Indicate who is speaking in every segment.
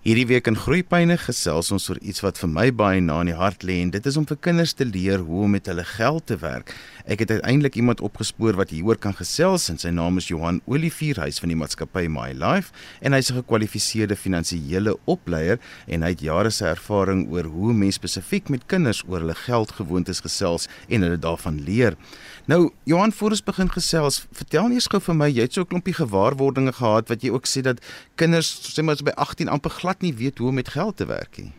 Speaker 1: Hierdie week in Groeipyne gesels ons oor iets wat vir my baie na in die hart lê en dit is om vir kinders te leer hoe om met hulle geld te werk. Ek het uiteindelik iemand opgespoor wat hieroor kan gesels en sy naam is Johan Olivier, hy's van die maatskappy My Life en hy's 'n gekwalifiseerde finansiële opleier en hy het jare se ervaring oor hoe mense spesifiek met kinders oor hulle geldgewoontes gesels en hulle daarvan leer. Nou, Johan, voor ons begin gesels, vertel net gou vir my, jy het so 'n klompie gewaarwordinge gehad wat jy ook sê dat kinders sê maar by 18 amper glad nie weet hoe om met geld te werk nie.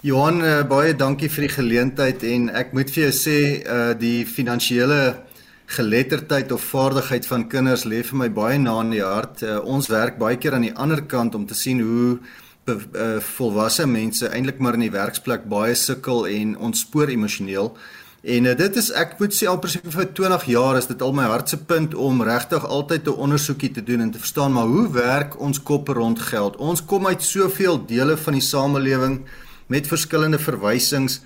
Speaker 2: Johan, uh, baie dankie vir die geleentheid en ek moet vir jou sê uh die finansiële geletterdheid of vaardigheid van kinders lê vir my baie na in die hart. Uh, ons werk baie keer aan die ander kant om te sien hoe uh, volwasse mense eintlik maar in die werksplek baie sukkel en ontspoor emosioneel. En uh, dit is ek moet sê al presies vir 20 jaar is dit al my hartse punt om regtig altyd 'n ondersoekie te doen en te verstaan maar hoe werk ons koppe rond geld? Ons kom uit soveel dele van die samelewing met verskillende verwysings.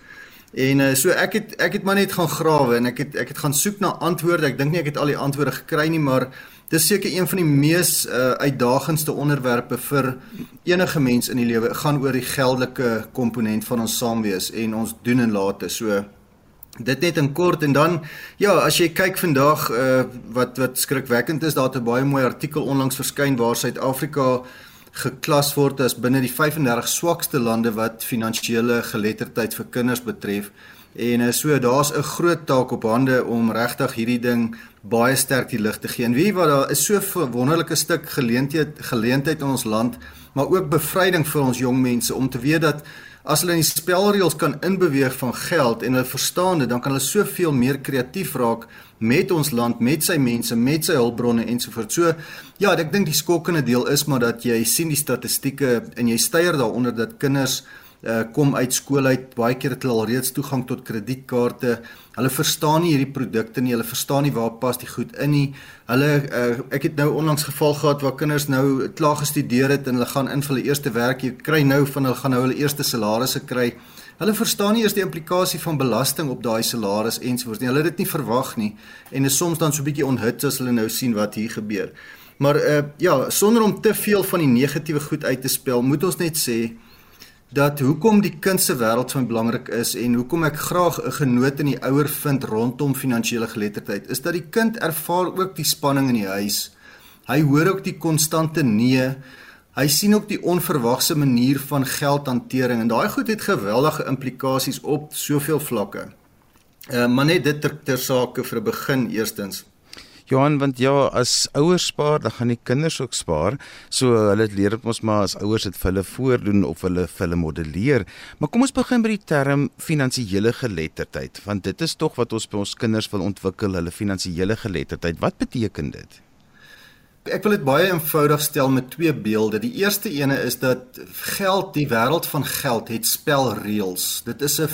Speaker 2: En uh, so ek het ek het maar net gaan grawe en ek het ek het gaan soek na antwoorde. Ek dink nie ek het al die antwoorde gekry nie, maar dis seker een van die mees uh, uitdagendste onderwerpe vir enige mens in die lewe. gaan oor die geldelike komponent van ons saamwees en ons doen en late. So Dit net in kort en dan ja, as jy kyk vandag uh wat wat skrikwekkend is, daar het 'n baie mooi artikel onlangs verskyn waar Suid-Afrika geklas word as binne die 35 swakste lande wat finansiële geletterdheid vir kinders betref. En uh, so daar's 'n groot taak op hande om regtig hierdie ding baie sterk die lig te gee. En wie wat daar is so 'n wonderlike stuk geleentheid geleentheid in ons land, maar ook bevryding vir ons jong mense om te weet dat as hulle in die spelreëls kan inbeweeg van geld en hulle verstaan dit, dan kan hulle soveel meer kreatief raak met ons land, met sy mense, met sy hulpbronne ensovoorts. So ja, ek dink die skokkende deel is maar dat jy sien die statistieke en jy styer daaronder dat kinders uh, kom uit skool uit baie keer het hulle al reeds toegang tot kredietkaarte. Hulle verstaan nie hierdie produkte nie. Hulle verstaan nie waar pas die goed in nie. Hulle uh, ek het nou onlangs geval gehad waar kinders nou klaar gestudeer het en hulle gaan in vir hulle eerste werk. Jy kry nou van hulle gaan nou hulle eerste salarisse kry. Hulle verstaan nie eers die implikasie van belasting op daai salaris ensovoorts nie. Hulle het dit nie verwag nie en is soms dan so 'n bietjie onthut as hulle nou sien wat hier gebeur. Maar uh, ja, sonder om te veel van die negatiewe goed uit te spel, moet ons net sê dat hoekom die kind se wêreld so belangrik is en hoekom ek graag 'n genoot in die ouer vind rondom finansiële geletterdheid is dat die kind ervaar ook die spanning in die huis. Hy hoor ook die konstante nee. Hy sien ook die onverwagse manier van geldhantering en daai goed het geweldige implikasies op soveel vlakke. Uh, maar net dit ter, ter sake vir 'n begin eerstens.
Speaker 1: Johan, want ja, as ouers spaar, dan gaan die kinders ook spaar. So hulle leer dit mos maar as ouers dit vir hulle voordoen of hulle vir hulle modelleer. Maar kom ons begin by die term finansiële geletterdheid, want dit is tog wat ons by ons kinders wil ontwikkel, hulle finansiële geletterdheid. Wat beteken dit?
Speaker 2: Ek wil dit baie eenvoudig stel met twee beelde. Die eerste ene is dat geld, die wêreld van geld het spelreëls. Dit is 'n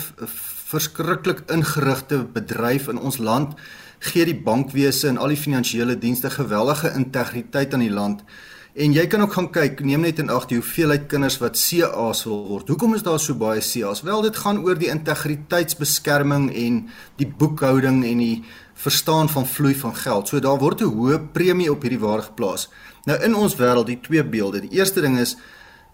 Speaker 2: verskriklik ingerigte bedryf in ons land gee die bankwese en al die finansiële dienste geweldige integriteit aan die land. En jy kan ook gaan kyk, neem net in ag die hoeveelheid kinders wat CA's wil word. Hoekom is daar so baie CA's? Wel, dit gaan oor die integriteitsbeskerming en die boekhouding en die verstaan van vloei van geld. So daar word 'n hoë premie op hierdie waar geplaas. Nou in ons wêreld, die twee beelde. Die eerste ding is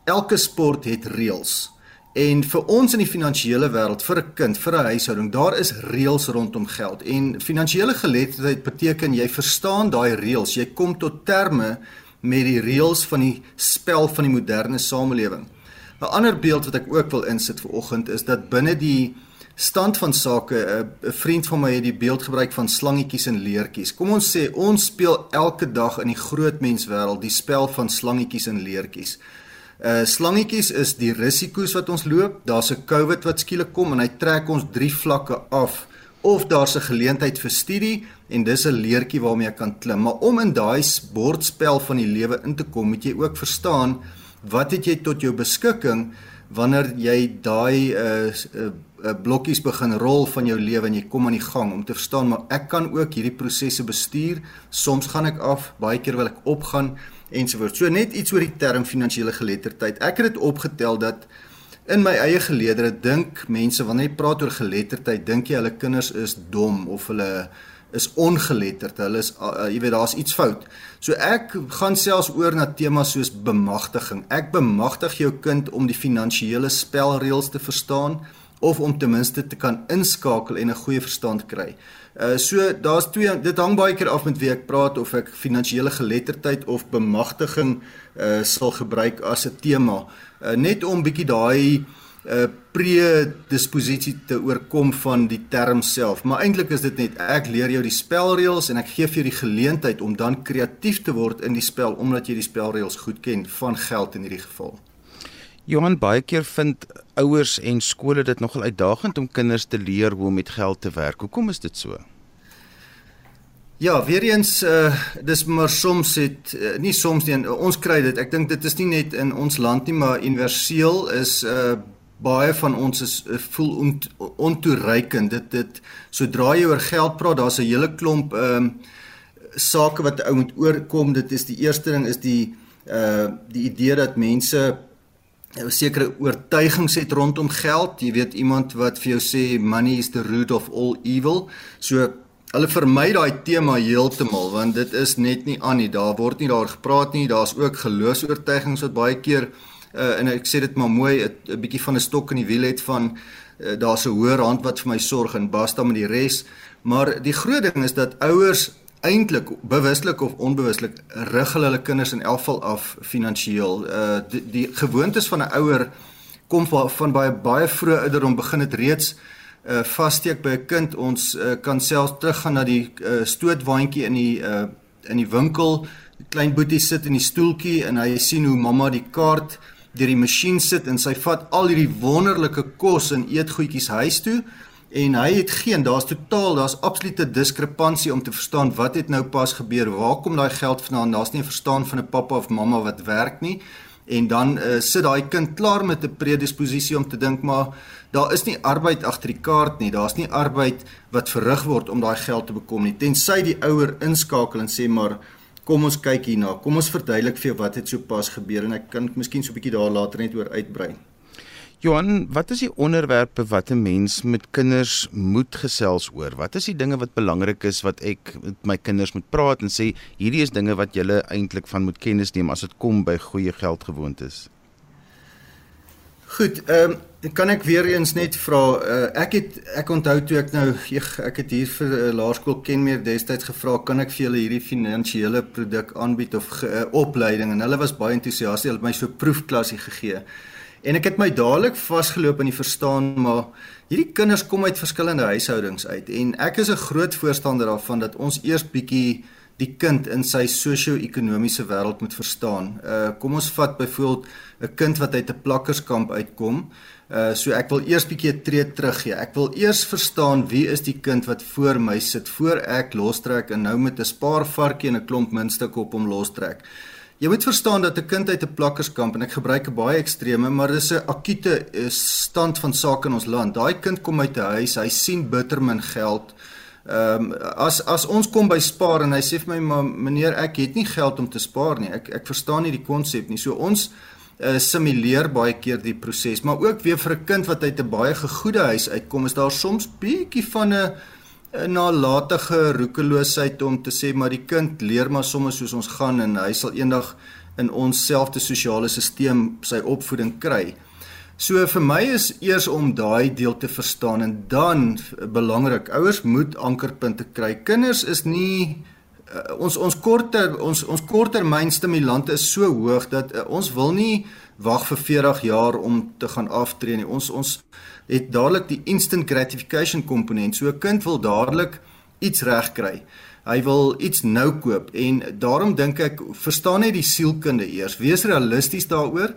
Speaker 2: elke sport het reëls. En vir ons in die finansiële wêreld, vir 'n kind, vir 'n huishouding, daar is reëls rondom geld. En finansiële geletterdheid beteken jy verstaan daai reëls. Jy kom tot terme met die reëls van die spel van die moderne samelewing. 'n Ander beeld wat ek ook wil insit vir oggend is dat binne die stand van sake 'n vriend van my het die beeld gebruik van slangetjies en leertjies. Kom ons sê ons speel elke dag in die groot menswêreld die spel van slangetjies en leertjies. Uh slangetjies is die risiko's wat ons loop. Daar's 'n COVID wat skielik kom en hy trek ons drie vlakke af. Of daar's 'n geleentheid vir studie en dis 'n leertjie waarmee ek kan klim. Maar om in daai bordspel van die lewe in te kom, moet jy ook verstaan wat het jy tot jou beskikking wanneer jy daai uh, uh blokkies begin rol van jou lewe en jy kom aan die gang om te verstaan maar ek kan ook hierdie prosesse bestuur. Soms gaan ek af, baie keer wil ek opgaan ensovoorts. So net iets oor die term finansiële geletterdheid. Ek het dit opgetel dat in my eie geleedere dink mense wanneer jy praat oor geletterdheid, dink jy hulle kinders is dom of hulle is ongeletterd. Hulle is uh, jy weet daar's iets fout. So ek gaan selfs oor na temas soos bemagtiging. Ek bemagtig jou kind om die finansiële spelreëls te verstaan of om ten minste te kan inskakel en 'n goeie verstand kry. Uh so daar's twee dit hang baie keer af met wie ek praat of ek finansiële geletterdheid of bemagtiging uh sal gebruik as 'n tema. Uh net om bietjie daai uh, predisposisie te oorkom van die term self. Maar eintlik is dit net ek leer jou die spelreëls en ek gee vir jou die geleentheid om dan kreatief te word in die spel omdat jy die spelreëls goed ken van geld in hierdie geval.
Speaker 1: Johan baie keer vind ouers en skole dit nogal uitdagend om kinders te leer hoe om met geld te werk. Hoekom is dit so?
Speaker 2: Ja, weer eens uh dis maar soms het uh, nie soms nie ons kry dit. Ek dink dit is nie net in ons land nie, maar universeel is uh baie van ons is eh, voel ont, ontoereikend. Dit dit sodra jy oor geld praat, daar's 'n hele klomp ehm um, sake wat ou moet oorkom. Dit is die eerste ding is die uh die idee dat mense sekere oortuigings het rondom geld. Jy weet iemand wat vir jou sê money is the root of all evil. So hulle vermy daai tema heeltemal want dit is net nie aan nie. Daar word nie daaroor gepraat nie. Daar's ook geloofs-oortuigings wat baie keer uh, en ek sê dit maar mooi 'n bietjie van 'n stok in die wiel het van uh, daar's 'n hoër hand wat vir my sorg en basta met die res maar die groot ding is dat ouers eintlik bewuslik of onbewuslik rig hulle hulle kinders in elk geval af finansiëel uh, die, die gewoontes van 'n ouer kom van, van baie baie vroeë ouderdom begin dit reeds uh, vassteek by 'n kind. Ons uh, kan selfs teruggaan na die uh, stootwaandjie in die uh, in die winkel. Die klein boetie sit in die stoeltjie en hy sien hoe mamma die kaart deur die masjien sit en sy vat al hierdie wonderlike kos en eetgoedjies huis toe en hy het geen daar's totaal daar's absolute diskrepansie om te verstaan wat het nou pas gebeur. Waar kom daai geld vandaan? Daar's nie 'n verstaan van 'n pappa of mamma wat werk nie. En dan uh, sit daai kind klaar met 'n predisposisie om te dink maar daar is nie arbeid agter die kaart nie. Daar's nie arbeid wat verrig word om daai geld te bekom nie. Tensy die ouer inskakel en sê maar Kom ons kyk hierna. Kom ons verduidelik vir jou wat het sopas gebeur. En ek kan miskien so 'n bietjie daar later net oor uitbrei.
Speaker 1: Johan, wat is die onderwerpe wat 'n mens met kinders moet gesels oor? Wat is die dinge wat belangrik is wat ek met my kinders moet praat en sê hierdie is dinge wat julle eintlik van moet kennis neem as dit kom by goeie geldgewoontes?
Speaker 2: Goed, ehm um, kan ek weer eens net vra uh, ek het ek onthou toe ek nou ek, ek het hier vir uh, laerskool Kenmeer destyds gevra kan ek vir julle hierdie finansiële produk aanbied of uh, opleiding en hulle was baie entoesiasties hulle het my so proefklasie gegee en ek het my dadelik vasgeloop in die verstaan maar hierdie kinders kom uit verskillende huishoudings uit en ek is 'n groot voorstander daarvan dat ons eers bietjie die kind in sy sosio-ekonomiese wêreld moet verstaan. Uh kom ons vat byvoorbeeld 'n kind wat uit 'n plakkerskamp uitkom. Uh so ek wil eers bietjie 'n tree terug gee. Ek wil eers verstaan wie is die kind wat voor my sit voor ek lostrek en nou met 'n spaarvarkie en 'n klomp muntstukke op hom lostrek. Jy moet verstaan dat 'n kind uit 'n plakkerskamp en ek gebruik 'n baie ekstreme, maar dis 'n akute uh, stand van sake in ons land. Daai kind kom uit 'n huis, hy sien bittermin geld. Ehm um, as as ons kom by spaar en hy sê vir my maar meneer ek het nie geld om te spaar nie. Ek ek verstaan nie die konsep nie. So ons uh, simuleer baie keer die proses, maar ook weer vir 'n kind wat uit 'n baie gegoede huis uitkom, is daar soms bietjie van 'n 'n nalatige roekeloosheid om te sê maar die kind leer maar sommer soos ons gaan en hy sal eendag in ons selfde sosiale stelsel sy opvoeding kry. So vir my is eers om daai deel te verstaan en dan belangrik, ouers moet ankerpunte kry. Kinders is nie uh, ons ons korter ons ons korttermynstimulante is so hoog dat uh, ons wil nie wag vir 40 jaar om te gaan aftree nie. Ons ons het dadelik die instant gratification komponent. So 'n kind wil dadelik iets reg kry. Hy wil iets nou koop en daarom dink ek verstaan net die sielkunde eers. Wees realisties daaroor.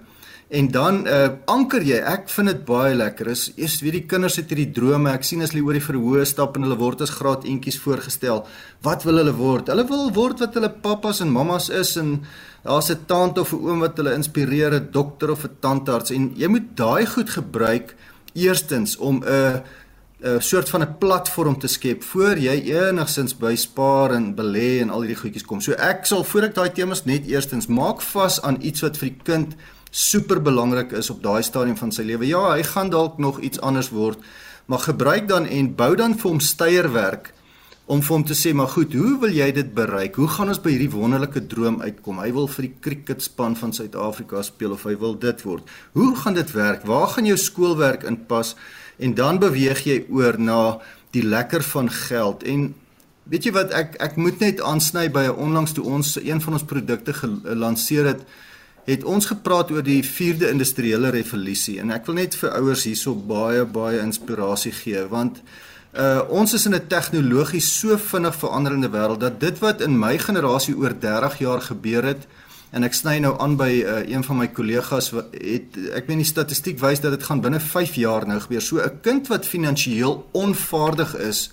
Speaker 2: En dan uh anker jy. Ek vind dit baie lekker. Is eers weet die kinders het hierdie drome. Ek sien as hulle oor die verhoë stap en hulle word as graad eentjies voorgestel. Wat wil hulle word? Hulle wil word wat hulle pappas en mammas is en daar's 'n tant of 'n oom wat hulle inspireer, 'n dokter of 'n tandarts en jy moet daai goed gebruik eerstens om 'n 'n soort van 'n platform te skep voor jy enigsins by spaar en belê en al hierdie goedjies kom. So ek sal voor ek daai temas net eerstens maak vas aan iets wat vir die kind super belangrik is op daai stadium van sy lewe. Ja, hy gaan dalk nog iets anders word, maar gebruik dan en bou dan vir hom steierwerk om vir hom te sê maar goed, hoe wil jy dit bereik? Hoe gaan ons by hierdie wonderlike droom uitkom? Hy wil vir die cricketspan van Suid-Afrika speel of hy wil dit word. Hoe gaan dit werk? Waar gaan jou skoolwerk inpas? En dan beweeg jy oor na die lekker van geld en weet jy wat ek ek moet net aansny by 'n onlangs toe ons een van ons produkte gelanseer het het ons gepraat oor die 4de industriële revolusie en ek wil net vir ouers hierso baie baie inspirasie gee want uh ons is in 'n tegnologies so vinnig veranderende wêreld dat dit wat in my generasie oor 30 jaar gebeur het en ek sny nou aan by uh, een van my kollegas het ek meen die statistiek wys dat dit gaan binne 5 jaar nou gebeur so 'n kind wat finansiëel onvaardig is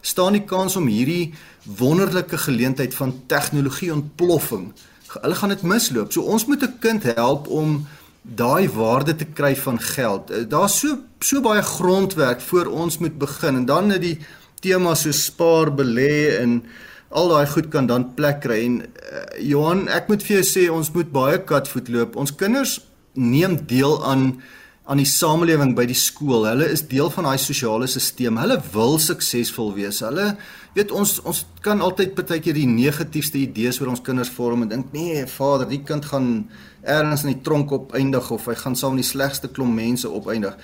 Speaker 2: staan die kans om hierdie wonderlike geleentheid van tegnologie ontploffing hulle gaan dit misloop. So ons moet 'n kind help om daai waarde te kry van geld. Eh, daar's so so baie grondwerk voor ons moet begin en dan net die tema so spaar, belê en al daai goed kan dan plek kry en uh, Johan, ek moet vir jou sê ons moet baie katvoet loop. Ons kinders neem deel aan aan die samelewing by die skool. Hulle is deel van daai sosiale stelsel. Hulle wil suksesvol wees. Hulle weet ons ons kan altyd baie keer die negatiefste idees oor ons kinders vorm en dink nee, vader, die kind gaan ergens in die tronk opeindig of hy gaan saam met die slegste klomp mense opeindig.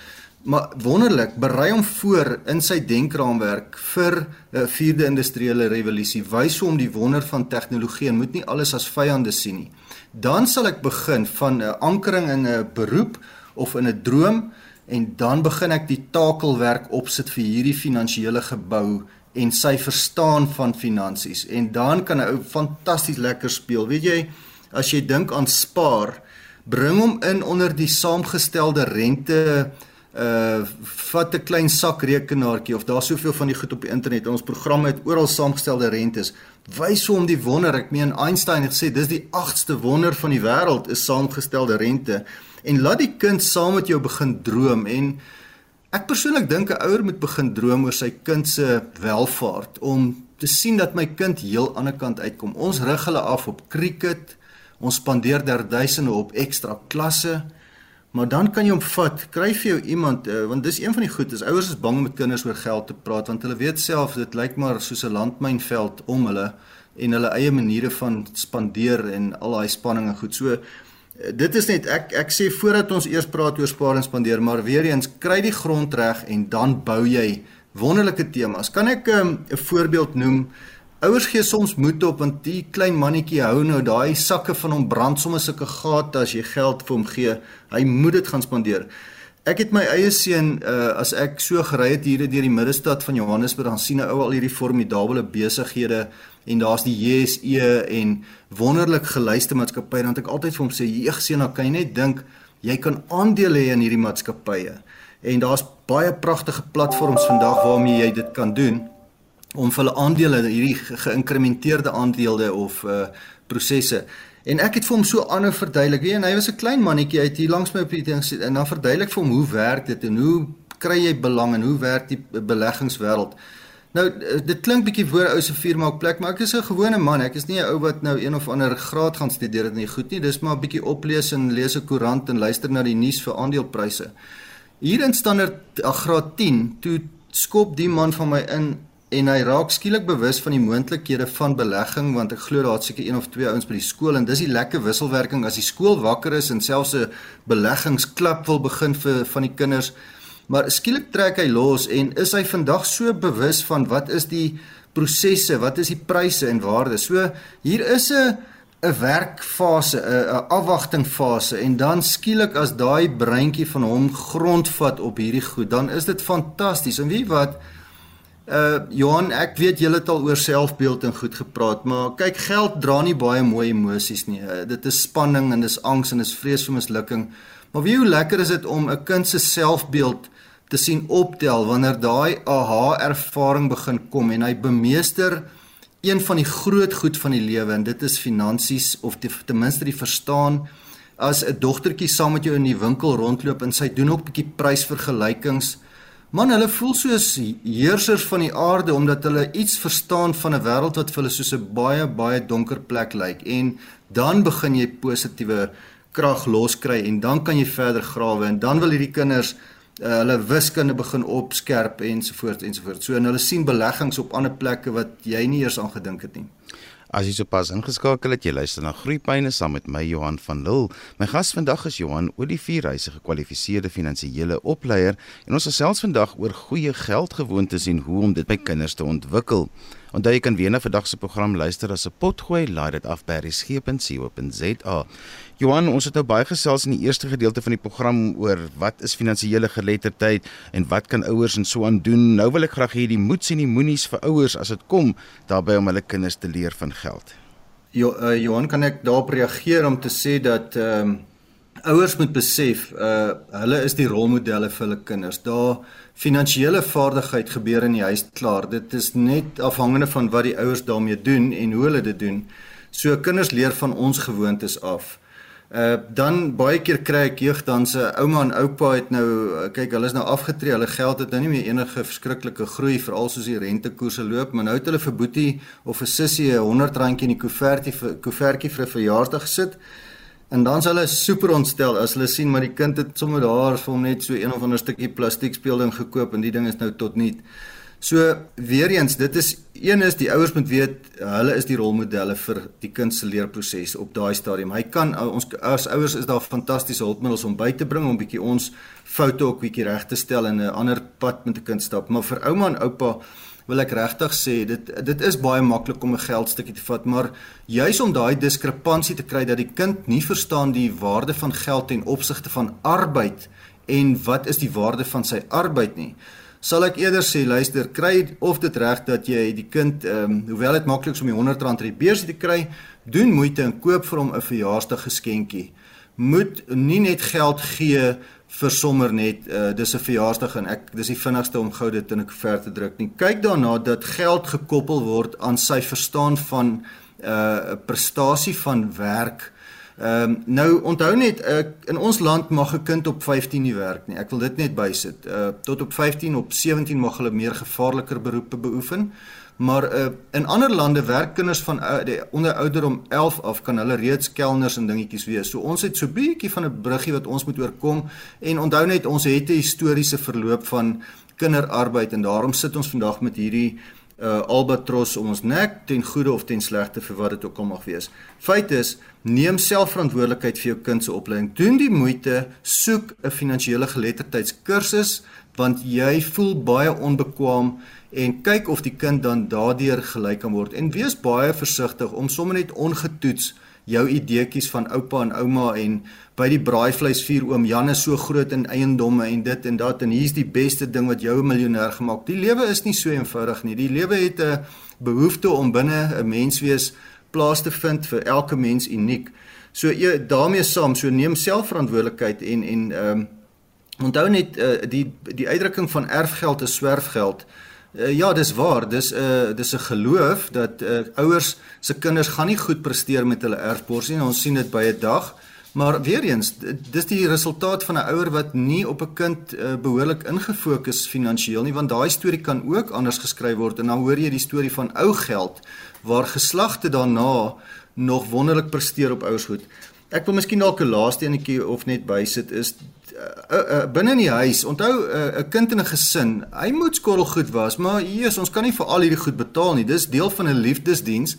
Speaker 2: Maar wonderlik, berei hom voor in sy denkraamwerk vir 'n vierde industriële revolusie. Wys hom die wonder van tegnologie en moet nie alles as vyande sien nie. Dan sal ek begin van 'n ankering in 'n beroep of in 'n droom en dan begin ek die takelwerk opsit vir hierdie finansiële gebou en sy verstaan van finansies en dan kan 'n ou fantasties lekker speel. Weet jy, as jy dink aan spaar, bring hom in onder die saamgestelde rente uh vat 'n klein sakrekenaartjie of daar soveel van die goed op die internet. Ons programme het oral saamgestelde rentes. Wys hom die wonder. Ek meen Einstein het gesê dis die 8ste wonder van die wêreld is saamgestelde rente en laat die kind saam met jou begin droom en ek persoonlik dink 'n ouer moet begin droom oor sy kind se welfaart om te sien dat my kind heel aan die ander kant uitkom. Ons rig hulle af op cricket, ons spandeer derduisende op ekstra klasse. Maar dan kan jy hom vat, kry vir jou iemand uh, want dis een van die goed is ouers is bang om met kinders oor geld te praat want hulle weet self dit lyk maar soos 'n landmynveld om hulle en hulle eie maniere van spandeer en al daai spanning en goed. So dit is net ek ek sê voordat ons eers praat oor spaar en spandeer, maar weer eens kry die grond reg en dan bou jy wonderlike temas. Kan ek ehm, 'n um, voorbeeld noem? Ouers gee soms moed op want die klein mannetjie hou nou daai sakke van hom brand sommer sulke gate as jy geld vir hom gee. Hy moet dit gaan spandeer. Ek het my eie seun uh, as ek so gery het hier deur die middestad van Johannesburg dan sien 'n ou al hierdie formidable besighede en daar's die JSE en wonderlik geluiste maatskappye dan ek altyd vir hom sê jeug seun dan kan jy net dink jy kan aandele hê in hierdie maatskappye en daar's baie pragtige platforms vandag waarmee jy dit kan doen om vir hulle aandele hierdie geïnkrementeerde aandele of uh prosesse en ek het vir hom so aanhou verduidelik weet en hy was 'n klein mannetjie uit hier langs my op die ding sit en dan verduidelik vir hom hoe werk dit en hoe kry jy belang en hoe werk die beleggingswêreld Nou dit klink bietjie voor ou se firma op plek, maar ek is 'n gewone man. Ek is nie 'n ou wat nou een of ander graad gaan studeer dit nie goed nie. Dis maar 'n bietjie oplees en lees 'n koerant en luister na die nuus vir aandelepryse. Hier in standaard graad 10, toe skop die man van my in en hy raak skielik bewus van die moontlikhede van belegging want ek glo daar het seker een of twee ouens by die skool en dis die lekker wisselwerking as die skool wakker is en selfs 'n beleggingsklub wil begin vir van die kinders maar skielik trek hy los en is hy vandag so bewus van wat is die prosesse, wat is die pryse en waardes. So hier is 'n 'n werkfase, 'n afwagtingfase en dan skielik as daai breintjie van hom grondvat op hierdie goed, dan is dit fantasties. En wie wat uh Johan, ek weet julle het al oor selfbeeld en goed gepraat, maar kyk geld dra nie baie mooi emosies nie. Uh, dit is spanning en dis angs en dis vrees vir mislukking. Maar wie hoe lekker is dit om 'n kind se selfbeeld te sien optel wanneer daai aha ervaring begin kom en hy bemeester een van die groot goed van die lewe en dit is finansies of die, ten minste die verstaan as 'n dogtertjie saam met jou in die winkel rondloop en sy doen ook 'n bietjie prysvergelykings man hulle voel soos heersers van die aarde omdat hulle iets verstaan van 'n wêreld wat vir hulle soos 'n baie baie donker plek lyk en dan begin jy positiewe krag loskry en dan kan jy verder grawe en dan wil hierdie kinders uh, hulle wiskunde begin opskerp ensovoorts ensovoorts. So en hulle sien beleggings op ander plekke wat jy nie eers aan gedink het nie.
Speaker 1: As jy sopas ingeskakel het, jy luister na Groepyne saam met my Johan van Lille. My gas vandag is Johan Olivier, hy's 'n gekwalifiseerde finansiële opleier en ons gesels vandag oor goeie geldgewoontes en hoe om dit by kinders te ontwikkel. Onthou jy kan weer na vandag se program luister as 'n potgooi, laai dit af by resgep.co.za. Johan, ons het nou baie gesels in die eerste gedeelte van die program oor wat is finansiële geletterdheid en wat kan ouers en so aan doen. Nou wil ek graag hê die moeds en die moenies vir ouers as dit kom daarbey om hulle kinders te leer van geld.
Speaker 2: Jo, uh, Johan, kan ek daarop reageer om te sê dat ehm um, ouers moet besef uh hulle is die rolmodelle vir hulle kinders. Daar finansiële vaardigheid gebeur in die huis klaar. Dit is net afhangende van wat die ouers daarmee doen en hoe hulle dit doen. So kinders leer van ons gewoontes af. Uh dan baie keer kry ek jeugdanse ouma en oupa het nou uh, kyk hulle is nou afgetree hulle geld het nou nie meer enige verskriklike groei veral soos die rentekoerse loop maar nou het hulle vir boetie of vir sussie 'n 100 randjie in die koevertjie vir koevertjie vir 'n verjaarsdag gesit en dan s hulle super ontstel as hulle sien maar die kind het sommer daar vir hom net so een of ander stukkie plastiek speelding gekoop en die ding is nou tot niet So weer eens, dit is een is die ouers moet weet hulle is die rolmodelle vir die kind se leerproses op daai stadium. Hy kan ons as ouers is daar fantastiese hulpmiddels om by te bring om bietjie ons foute ook bietjie reg te stel en 'n ander pad met 'n kind stap. Maar vir ouma en oupa wil ek regtig sê dit dit is baie maklik om 'n geldstukkie te vat, maar juis om daai diskrepansie te kry dat die kind nie verstaan die waarde van geld ten opsigte van arbeid en wat is die waarde van sy arbeid nie sal ek eerder sê luister kry of dit reg dat jy die kind ehm um, hoewel dit maklik is om die 100 rand uit die beurs te kry doen moeite en koop vir hom 'n verjaarsdag geskenkie moet nie net geld gee vir sommer net uh, dis 'n verjaarsdag en ek dis die vinnigste om gou dit in 'n koevert te druk nie kyk daarna dat geld gekoppel word aan sy verstaan van 'n uh, prestasie van werk Ehm um, nou onthou net uh, in ons land mag 'n kind op 15 nie werk nie. Ek wil dit net bysit. Uh tot op 15 op 17 mag hulle meer gevaarliker beroepe beoefen. Maar uh in ander lande werk kinders van uh, die onder ouderdom 11 af kan hulle reeds kelners en dingetjies wees. So ons het so bietjie van 'n bruggie wat ons moet oorkom en onthou net ons het 'n historiese verloop van kinderarbeid en daarom sit ons vandag met hierdie uh albatros om ons nek ten goeie of ten slegte vir wat dit ook al mag wees. Feit is, neem selfverantwoordelikheid vir jou kind se opleiding. Doen die moeite, soek 'n finansiële geletterdheidskursus want jy voel baie onbekwaam en kyk of die kind dan daardeur gelyk kan word en wees baie versigtig om sommer net ongetoets jou ideetjies van oupa en ouma en by die braaivleisvuur oom Jan is so groot in eiendomme en dit en dat en hier's die beste ding wat jou 'n miljonair gemaak. Die lewe is nie so eenvoudig nie. Die lewe het 'n behoefte om binne 'n menswees plaas te vind vir elke mens uniek. So jy daarmee saam, so neem selfverantwoordelikheid en en ehm um, onthou net uh, die die uitdrukking van erfgeld is swerfgeld. Uh, ja, dis waar. Dis 'n uh, dis 'n geloof dat uh, ouers se kinders gaan nie goed presteer met hulle erfborsie nie. Ons sien dit by 'n dag. Maar weer eens, dis die resultaat van 'n ouer wat nie op 'n kind uh, behoorlik ingefokus finansiëel nie, want daai storie kan ook anders geskryf word en dan hoor jy die storie van ou geld waar geslagte daarna nog wonderlik presteer op ouers goed. Ek wil miskien dalk 'n laaste enetjie of net bysit is uh, uh, binne in die huis. Onthou 'n uh, kind in 'n gesin, hy moet skorrelgoed was, maar Jesus, ons kan nie vir al hierdie goed betaal nie. Dis deel van 'n liefdesdiens.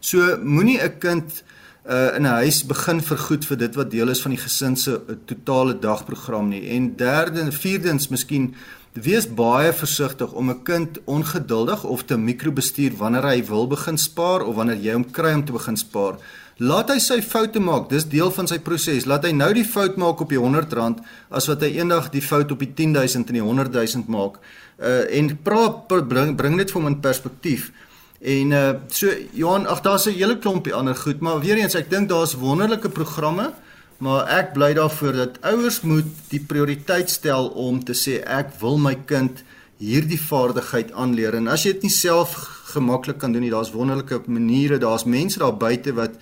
Speaker 2: So moenie 'n kind uh, in 'n huis begin vergoed vir dit wat deel is van die gesin se uh, totale dagprogram nie. En derde en vierdens miskien wees baie versigtig om 'n kind ongeduldig of te mikrobestuur wanneer hy wil begin spaar of wanneer jy hom kry om te begin spaar. Laat hy sy foute maak. Dis deel van sy proses. Laat hy nou die fout maak op die R100 as wat hy eendag die fout op die 10000 en die 100000 maak. Uh en praat bring bring dit vir hom in perspektief. En uh so Johan, ag daar's 'n hele klompie ander goed, maar weer eens ek dink daar's wonderlike programme, maar ek bly daarvoor dat ouers moet die prioriteit stel om te sê ek wil my kind hierdie vaardigheid aanleer. En as jy dit nie self gemaklik kan doen nie, daar's wonderlike maniere, daar's mense daar buite wat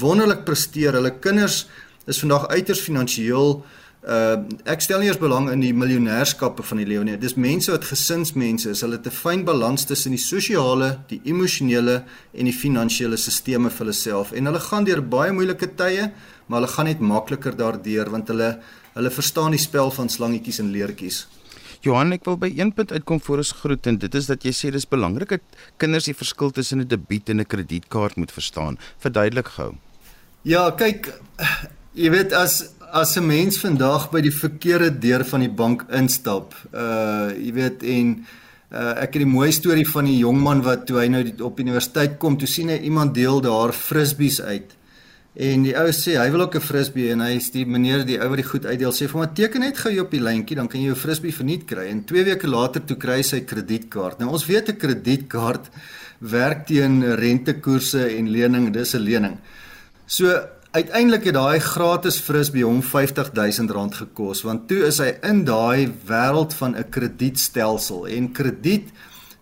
Speaker 2: wonderlik presteer. Hulle kinders is vandag uiters finansiëel Uh ek stel nie eers belang in die miljonêerskappe van die lewe nie. Dis mense wat gesinsmense is. Hulle het 'n fyn balans tussen die sosiale, die emosionele en die finansiële sisteme vir hulle self. En hulle gaan deur baie moeilike tye, maar hulle gaan net makliker daardeur want hulle Hulle verstaan die spel van slangetjies en leertjies.
Speaker 1: Johan, ek wil by een punt uitkom voor ons groet en dit is dat jy sê dis belangrik dat kinders die verskil tussen 'n debiet en 'n kredietkaart moet verstaan. Verduidelik gou.
Speaker 2: Ja, kyk, jy weet as as 'n mens vandag by die verkeerde deur van die bank instap, uh jy weet en uh ek het die mooi storie van die jong man wat toe hy nou op universiteit kom, toe sien hy iemand deel daar frisbees uit. En die ou sê hy wil ook 'n frisbee en hy sê die meneer die ou wat die goed uitdeel sê vir hom teken net gou op die lyntjie dan kan jy jou frisbee verniet kry. En 2 weke later toe kry hy sy kredietkaart. Nou ons weet 'n kredietkaart werk teen rentekoerse en lening, dis 'n lening. So uiteindelik het daai gratis frisbee hom R50000 gekos want toe is hy in daai wêreld van 'n kredietstelsel en krediet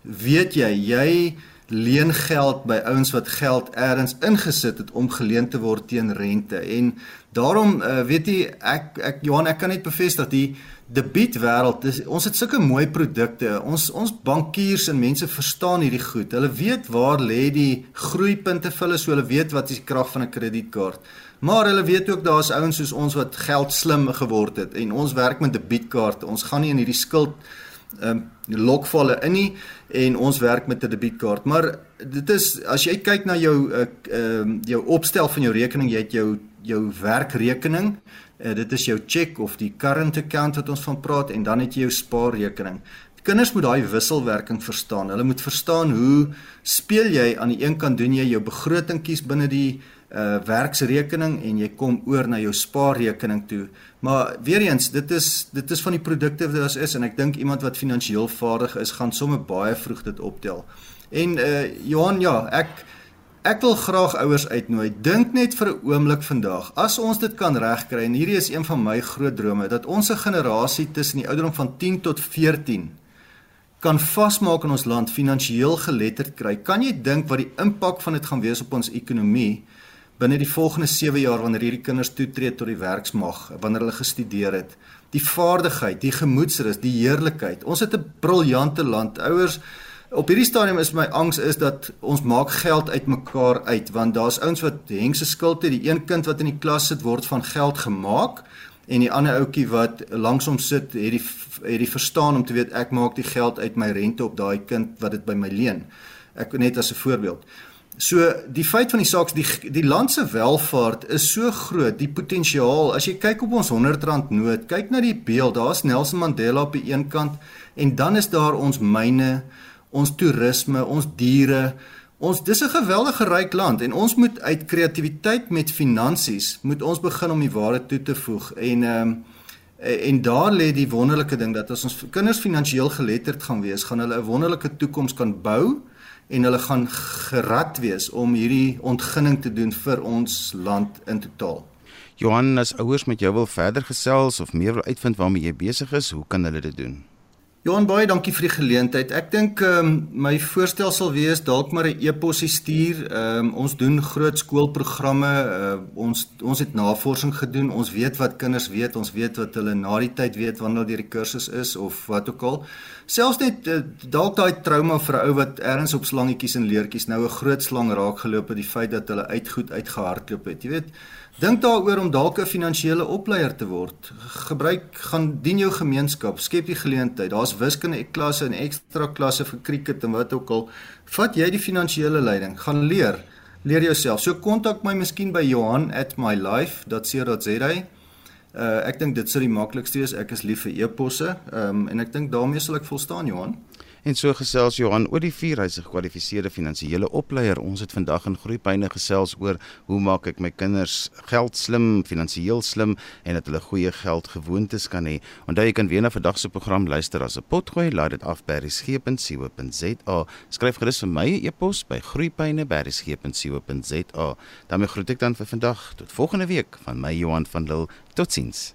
Speaker 2: weet jy jy leen geld by ouens wat geld elders ingesit het om geleen te word teen rente. En daarom uh, weet jy ek ek Johan ek kan net bevestig die debiet wêreld dis ons het sulke mooi produkte. Ons ons bankiers en mense verstaan hierdie goed. Hulle weet waar lê die groeipunte vir hulle so hulle weet wat is die krag van 'n kredietkaart. Maar hulle weet ook daar's ouens soos ons wat geld slim geword het en ons werk met debietkaarte. Ons gaan nie in hierdie skuld ehm um, lokvalle in nie en ons werk met 'n debietkaart. Maar dit is as jy kyk na jou eh, ehm uh, jou opstel van jou rekening, jy het jou jou werkrekening. Uh, dit is jou cheque of die current account wat ons van praat en dan het jy jou spaarrekening. Kinders moet daai wisselwerking verstaan. Hulle moet verstaan hoe speel jy aan die een kant doen jy jou begroting kies binne die uh werksrekening en jy kom oor na jou spaarrekening toe. Maar weer eens, dit is dit is van die produkte wat daar is en ek dink iemand wat finansiëel vaardig is, gaan sommer baie vroeg dit optel. En uh Johan, ja, ek ek wil graag ouers uitnooi. Dink net vir 'n oomblik vandag. As ons dit kan regkry en hierdie is een van my groot drome dat ons 'n generasie tussen die ouderdom van 10 tot 14 kan vasmaak in ons land finansiëel geletterd kry. Kan jy dink wat die impak van dit gaan wees op ons ekonomie? binne die volgende 7 jaar wanneer hierdie kinders toetree tot die werksmag, wanneer hulle gestudeer het, die vaardigheid, die gemoedsrus, die heerlikheid. Ons het 'n briljante land. Ouers op hierdie stadium is my angs is dat ons maak geld uitmekaar uit want daar's ouens wat hengse skuld het. Die een kind wat in die klas sit word van geld gemaak en die ander ouetjie wat langsom sit het die het die verstaan om te weet ek maak die geld uit my rente op daai kind wat dit by my leen. Ek net as 'n voorbeeld. So die feit van die saak die die land se welvaart is so groot, die potensiaal. As jy kyk op ons 100 rand noot, kyk na die beeld, daar's Nelson Mandela op die een kant en dan is daar ons myne, ons toerisme, ons diere. Ons dis 'n geweldige ryk land en ons moet uit kreatiwiteit met finansies moet ons begin om die waarde toe te voeg en ehm um, en daar lê die wonderlike ding dat as ons kinders finansiëel geletterd gaan wees, gaan hulle 'n wonderlike toekoms kan bou en hulle gaan gerad wees om hierdie ontginning te doen vir ons land in totaal.
Speaker 1: Johan, as ouers met jou wil verder gesels of meer wil uitvind waarmee jy besig is, hoe kan hulle dit doen?
Speaker 2: Johan baie dankie vir die geleentheid. Ek dink ehm um, my voorstel sal wees dalk maar 'n e-posie stuur. Ehm um, ons doen groot skoolprogramme. Uh, ons ons het navorsing gedoen. Ons weet wat kinders weet. Ons weet wat hulle na die tyd weet wanneer hulle die kursus is of wat ook al. Selfs net uh, dalk daai trauma vir 'n ou wat ergens op slangetjies en leertjies nou 'n groot slang raak geloop het, die feit dat hulle uitgoed uitgehardloop het. Jy weet, Dink daaroor om dalk 'n finansiële opleier te word. Gebruik gaan dien jou gemeenskap, skep die geleentheid. Daar's wiskunde klasse en ekstra klasse vir cricket en wat ook al. Vat jy die finansiële leiding, gaan leer. Leer jouself. So kontak my miskien by Johan@mylife.co.za. Uh ek dink dit sou die maklikste wees. Ek is lief vir e-posse. Ehm um, en ek dink daarmee sal ek volstaan Johan.
Speaker 1: En so gesels Johan Olivier, hy's 'n gekwalifiseerde finansiële opleier. Ons het vandag in Groepyne gesels oor hoe maak ek my kinders geld slim, finansiëel slim en dat hulle goeie geldgewoontes kan hê. Onthou jy kan weer na vandag se program luister as 'n potgooi, laai dit af by resgep.co.za. Skryf gerus vir my e-pos by groepyne@resgep.co.za. daarmee groet ek dan vir vandag tot volgende week van my Johan van Lille. Totsiens.